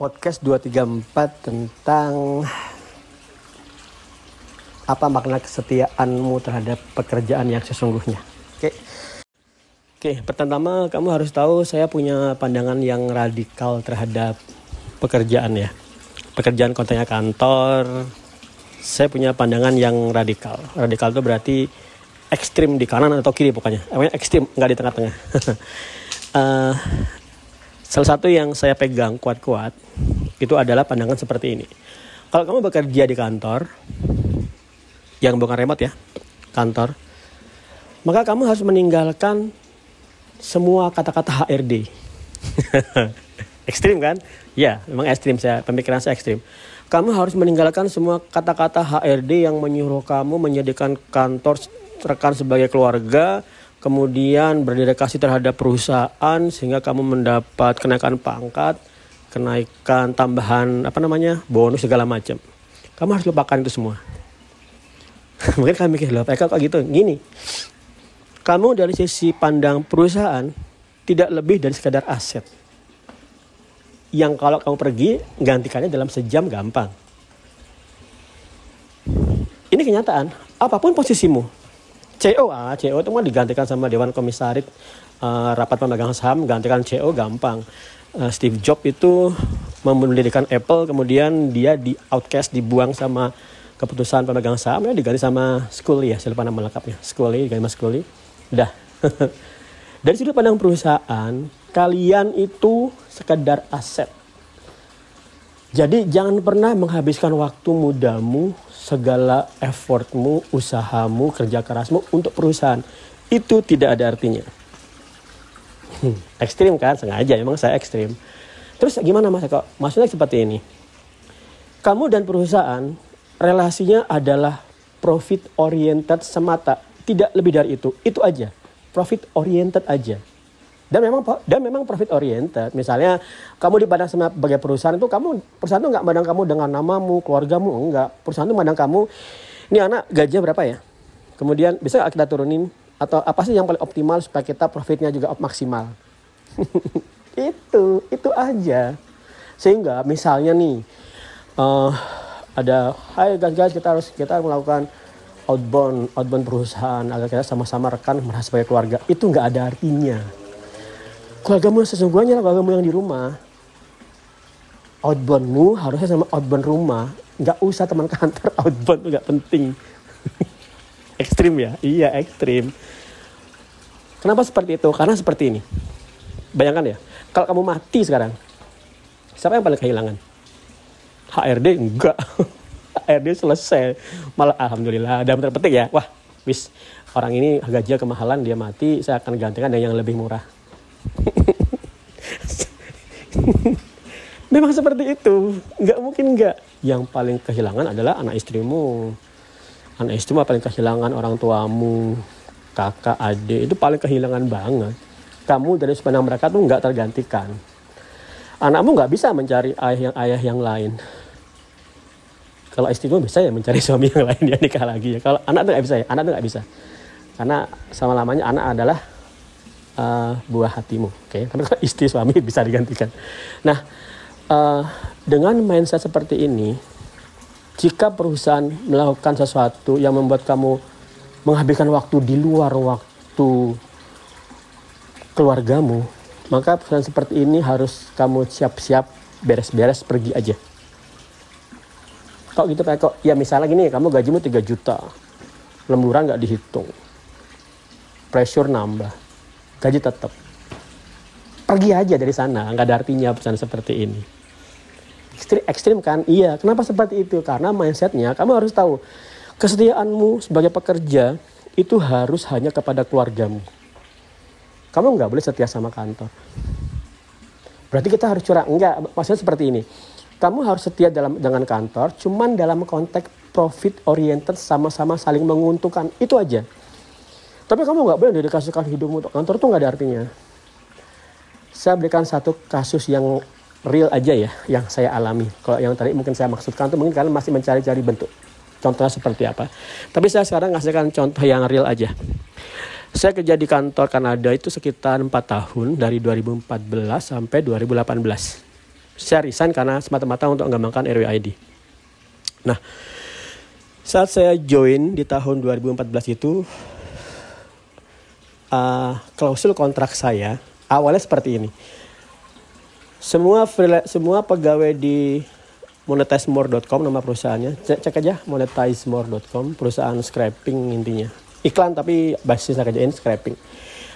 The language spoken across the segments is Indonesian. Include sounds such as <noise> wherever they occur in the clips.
podcast 234 tentang apa makna kesetiaanmu terhadap pekerjaan yang sesungguhnya. Oke. Oke, pertama kamu harus tahu saya punya pandangan yang radikal terhadap pekerjaan ya. Pekerjaan kontennya kantor. Saya punya pandangan yang radikal. Radikal itu berarti ekstrim di kanan atau kiri pokoknya. Pokoknya ekstrim, nggak di tengah-tengah. uh, <laughs> Salah satu yang saya pegang kuat-kuat itu adalah pandangan seperti ini. Kalau kamu bekerja di kantor, yang bukan remote ya, kantor, maka kamu harus meninggalkan semua kata-kata HRD. <laughs> ekstrim kan? Ya, memang ekstrim saya, pemikiran saya ekstrim. Kamu harus meninggalkan semua kata-kata HRD yang menyuruh kamu menjadikan kantor rekan sebagai keluarga, kemudian berdedikasi terhadap perusahaan sehingga kamu mendapat kenaikan pangkat, kenaikan tambahan apa namanya bonus segala macam. Kamu harus lupakan itu semua. <laughs> Mungkin kalian mikir loh, kok gitu? Gini, kamu dari sisi pandang perusahaan tidak lebih dari sekadar aset. Yang kalau kamu pergi, gantikannya dalam sejam gampang. Ini kenyataan. Apa pun posisimu, CO ah CO itu mah digantikan sama Dewan Komisaris uh, rapat pemegang saham gantikan CO gampang. Uh, Steve Jobs itu mendirikan Apple kemudian dia di outcast dibuang sama keputusan pemegang saham ya diganti sama Scully ya saya lupa nama lengkapnya. Scully diganti sama Scully. Udah <laughs> dari sudut pandang perusahaan kalian itu sekedar aset jadi jangan pernah menghabiskan waktu mudamu segala effortmu, usahamu, kerja kerasmu untuk perusahaan. Itu tidak ada artinya. Hmm, ekstrim kan? Sengaja emang saya ekstrim. Terus gimana mas? Maksudnya seperti ini. Kamu dan perusahaan relasinya adalah profit oriented semata. Tidak lebih dari itu. Itu aja. Profit oriented aja dan memang dan memang profit oriented. Misalnya kamu dipandang sebagai perusahaan itu kamu perusahaan itu nggak mandang kamu dengan namamu keluargamu enggak. Perusahaan itu mandang kamu ini anak gajinya berapa ya? Kemudian bisa kita turunin? Atau apa sih yang paling optimal supaya kita profitnya juga maksimal? <laughs> Itu itu aja. Sehingga misalnya nih uh, ada hai guys guys kita harus kita melakukan outbound outbound perusahaan agar kita sama-sama rekan merasa sebagai keluarga. Itu nggak ada artinya keluargamu sesungguhnya keluargamu yang di rumah. Outboundmu harusnya sama outbound rumah. Nggak usah teman kantor <laughs> outbound nggak penting. <laughs> Ekstrim ya? Iya ekstrim. Kenapa seperti itu? Karena seperti ini. Bayangkan ya kalau kamu mati sekarang siapa yang paling kehilangan? HRD enggak. <laughs> HRD selesai. Malah alhamdulillah dalam terpetik ya. Wah wis orang ini gajinya kemahalan dia mati saya akan gantikan dengan yang lebih murah <laughs> Memang seperti itu, nggak mungkin nggak. Yang paling kehilangan adalah anak istrimu. Anak istrimu paling kehilangan orang tuamu, kakak, adik, itu paling kehilangan banget. Kamu dari sepanjang mereka tuh nggak tergantikan. Anakmu nggak bisa mencari ayah yang ayah yang lain. Kalau istrimu bisa ya mencari <laughs> suami yang lain ya nikah lagi ya. Kalau anak tuh nggak bisa ya, anak tuh nggak bisa. Karena sama lamanya anak adalah uh, buah hatimu. Oke, <laughs> okay? kalau istri suami bisa digantikan. Nah, uh, dengan mindset seperti ini, jika perusahaan melakukan sesuatu yang membuat kamu menghabiskan waktu di luar waktu keluargamu, maka perusahaan seperti ini harus kamu siap-siap beres-beres pergi aja. Kok gitu kayak kok? Ya misalnya gini, kamu gajimu 3 juta, lemburan nggak dihitung, pressure nambah, gaji tetap. Pergi aja dari sana, nggak ada artinya pesan seperti ini. Ekstrim, ekstrim kan? Iya. Kenapa seperti itu? Karena mindsetnya kamu harus tahu kesetiaanmu sebagai pekerja itu harus hanya kepada keluargamu. Kamu nggak boleh setia sama kantor. Berarti kita harus curang. Enggak, maksudnya seperti ini. Kamu harus setia dalam dengan kantor, cuman dalam konteks profit oriented sama-sama saling menguntungkan. Itu aja. Tapi kamu nggak boleh dedikasikan hidupmu untuk kantor tuh nggak ada artinya. Saya berikan satu kasus yang real aja ya, yang saya alami. Kalau yang tadi mungkin saya maksudkan tuh mungkin kalian masih mencari-cari bentuk. Contohnya seperti apa. Tapi saya sekarang ngasihkan contoh yang real aja. Saya kerja di kantor Kanada itu sekitar 4 tahun dari 2014 sampai 2018. Saya resign karena semata-mata untuk mengembangkan RWID. Nah, saat saya join di tahun 2014 itu, uh, klausul kontrak saya awalnya seperti ini. Semua semua pegawai di monetizemore.com nama perusahaannya. Cek, cek aja monetizemore.com, perusahaan scraping intinya. Iklan tapi basisnya kerjain scraping.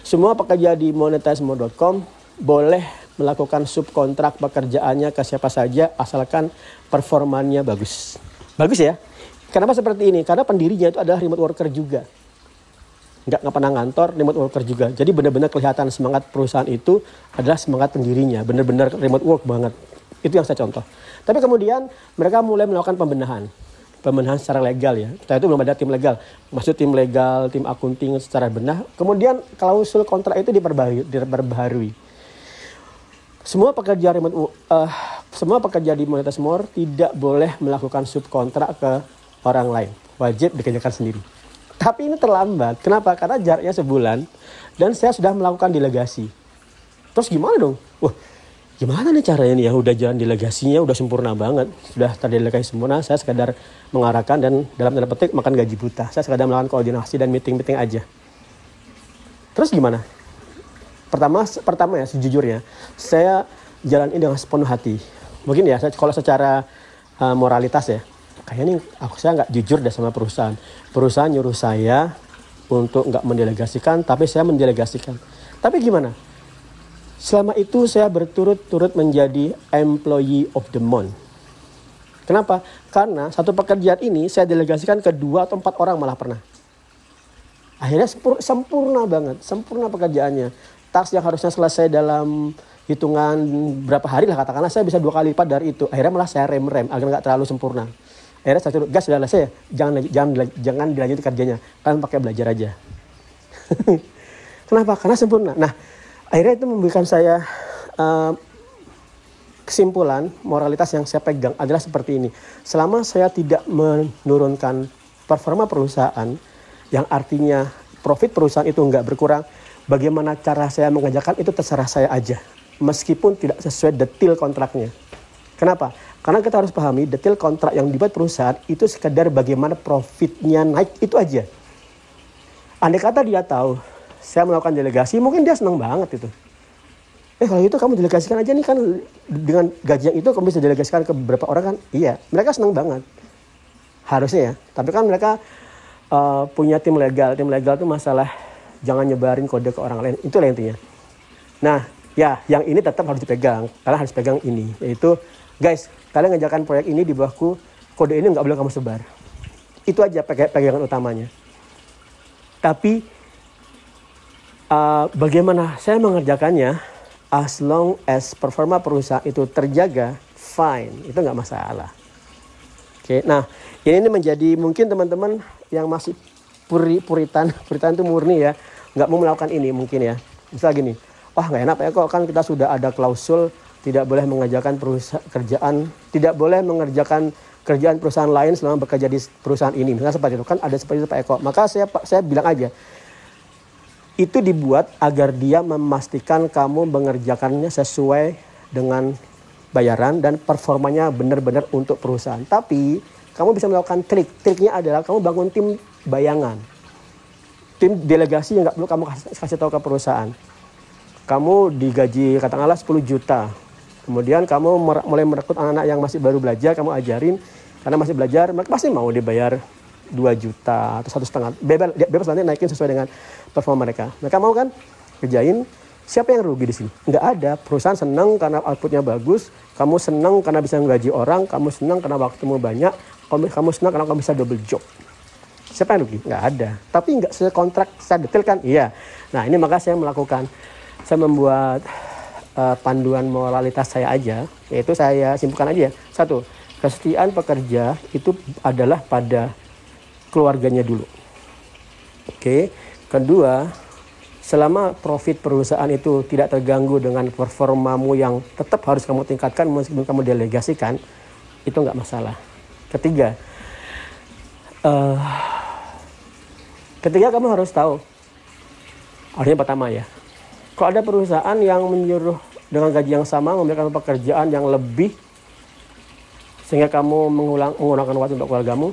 Semua pekerja di monetizemore.com boleh melakukan subkontrak pekerjaannya ke siapa saja asalkan performanya bagus. Bagus ya? Kenapa seperti ini? Karena pendirinya itu adalah remote worker juga. Nggak, nggak pernah ngantor, remote worker juga. Jadi benar-benar kelihatan semangat perusahaan itu adalah semangat pendirinya. Benar-benar remote work banget. Itu yang saya contoh. Tapi kemudian mereka mulai melakukan pembenahan. Pembenahan secara legal ya. Setelah itu belum ada tim legal. Maksud tim legal, tim akunting secara benah. Kemudian klausul kontrak itu diperbaharui. diperbaharui semua pekerja remote uh, semua pekerja di Monetas More tidak boleh melakukan subkontrak ke orang lain. Wajib dikerjakan sendiri. Tapi ini terlambat. Kenapa? Karena jaraknya sebulan dan saya sudah melakukan delegasi. Terus gimana dong? Wah, gimana nih caranya nih ya? Udah jalan delegasinya udah sempurna banget. Sudah terdelegasi sempurna. Saya sekadar mengarahkan dan dalam tanda petik makan gaji buta. Saya sekadar melakukan koordinasi dan meeting-meeting aja. Terus gimana? pertama pertama ya sejujurnya saya jalan ini dengan sepenuh hati mungkin ya saya kalau secara uh, moralitas ya kayaknya aku saya nggak jujur deh sama perusahaan. Perusahaan nyuruh saya untuk nggak mendelegasikan tapi saya mendelegasikan. Tapi gimana? Selama itu saya berturut-turut menjadi employee of the month. Kenapa? Karena satu pekerjaan ini saya delegasikan ke dua atau empat orang malah pernah. Akhirnya sempurna banget sempurna pekerjaannya. Task yang harusnya selesai dalam hitungan berapa hari lah katakanlah saya bisa dua kali lipat dari itu. Akhirnya malah saya rem rem agar nggak terlalu sempurna akhirnya saya suruh gas sudah selesai ya jangan jangan jangan dilanjut kerjanya kalian pakai belajar aja <laughs> kenapa karena sempurna nah akhirnya itu memberikan saya uh, kesimpulan moralitas yang saya pegang adalah seperti ini selama saya tidak menurunkan performa perusahaan yang artinya profit perusahaan itu nggak berkurang bagaimana cara saya mengajarkan itu terserah saya aja. Meskipun tidak sesuai detail kontraknya. Kenapa? Karena kita harus pahami detail kontrak yang dibuat perusahaan itu sekedar bagaimana profitnya naik itu aja. Andai kata dia tahu saya melakukan delegasi, mungkin dia senang banget itu. Eh kalau itu kamu delegasikan aja nih kan dengan gaji yang itu kamu bisa delegasikan ke beberapa orang kan? Iya, mereka senang banget. Harusnya ya. Tapi kan mereka uh, punya tim legal. Tim legal itu masalah jangan nyebarin kode ke orang lain itu intinya nah ya yang ini tetap harus dipegang kalian harus pegang ini yaitu guys kalian ngejakan proyek ini di bawahku kode ini nggak boleh kamu sebar. Itu aja pegangan utamanya. Tapi uh, bagaimana saya mengerjakannya as long as performa perusahaan itu terjaga fine. Itu nggak masalah. Oke okay, nah ini menjadi mungkin teman-teman yang masih puri, puritan <laughs> puritan itu murni ya nggak mau melakukan ini mungkin ya. Misal gini, wah nggak enak ya kok kan kita sudah ada klausul tidak boleh mengerjakan perusahaan kerjaan, tidak boleh mengerjakan kerjaan perusahaan lain selama bekerja di perusahaan ini. Misalnya seperti itu kan ada seperti itu Pak Eko. Maka saya saya bilang aja itu dibuat agar dia memastikan kamu mengerjakannya sesuai dengan bayaran dan performanya benar-benar untuk perusahaan. Tapi kamu bisa melakukan trik. Triknya adalah kamu bangun tim bayangan tim delegasi yang nggak perlu kamu kasih, kasih tahu ke perusahaan. Kamu digaji katakanlah 10 juta. Kemudian kamu mulai merekrut anak-anak yang masih baru belajar, kamu ajarin karena masih belajar, mereka pasti mau dibayar 2 juta atau satu setengah. Bebas, bebas nanti naikin sesuai dengan performa mereka. Mereka mau kan kerjain. Siapa yang rugi di sini? Nggak ada. Perusahaan senang karena outputnya bagus. Kamu senang karena bisa menggaji orang. Kamu senang karena waktumu banyak. Kamu, kamu senang karena kamu bisa double job. Siapa yang rugi? Nggak ada. Tapi nggak sesuai kontrak saya detail kan? Iya. Nah ini maka saya melakukan, saya membuat uh, panduan moralitas saya aja, yaitu saya simpulkan aja. Satu, kesetiaan pekerja itu adalah pada keluarganya dulu. Oke. Kedua, selama profit perusahaan itu tidak terganggu dengan performamu yang tetap harus kamu tingkatkan meskipun kamu delegasikan, itu nggak masalah. Ketiga, uh, Ketiga kamu harus tahu. Artinya pertama ya. Kalau ada perusahaan yang menyuruh dengan gaji yang sama memberikan pekerjaan yang lebih sehingga kamu mengulang, menggunakan waktu untuk keluargamu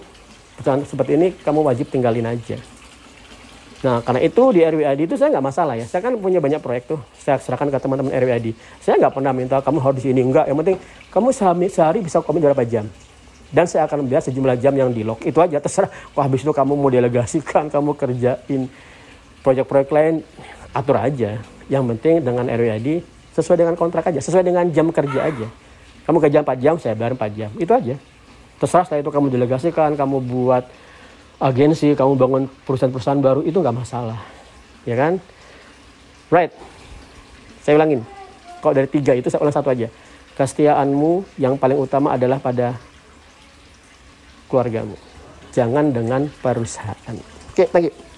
perusahaan seperti ini kamu wajib tinggalin aja. Nah karena itu di RWAD itu saya nggak masalah ya. Saya kan punya banyak proyek tuh. Saya serahkan ke teman-teman RWAD saya nggak pernah minta kamu harus di sini. Enggak yang penting kamu sehari, sehari bisa komen berapa jam. Dan saya akan membias sejumlah jam yang di lock itu aja terserah. Wah habis itu kamu mau delegasikan <laughs> kamu kerjain proyek-proyek lain atur aja yang penting dengan RWAD sesuai dengan kontrak aja sesuai dengan jam kerja aja kamu kerja 4 jam, saya bayar 4 jam. Itu aja. Terserah setelah itu kamu delegasikan, kamu buat agensi, kamu bangun perusahaan-perusahaan baru, itu nggak masalah. Ya kan? Right. Saya ulangin. Kalau dari tiga itu saya ulang satu aja. Kesetiaanmu yang paling utama adalah pada keluargamu. Jangan dengan perusahaan. Oke, okay, thank you.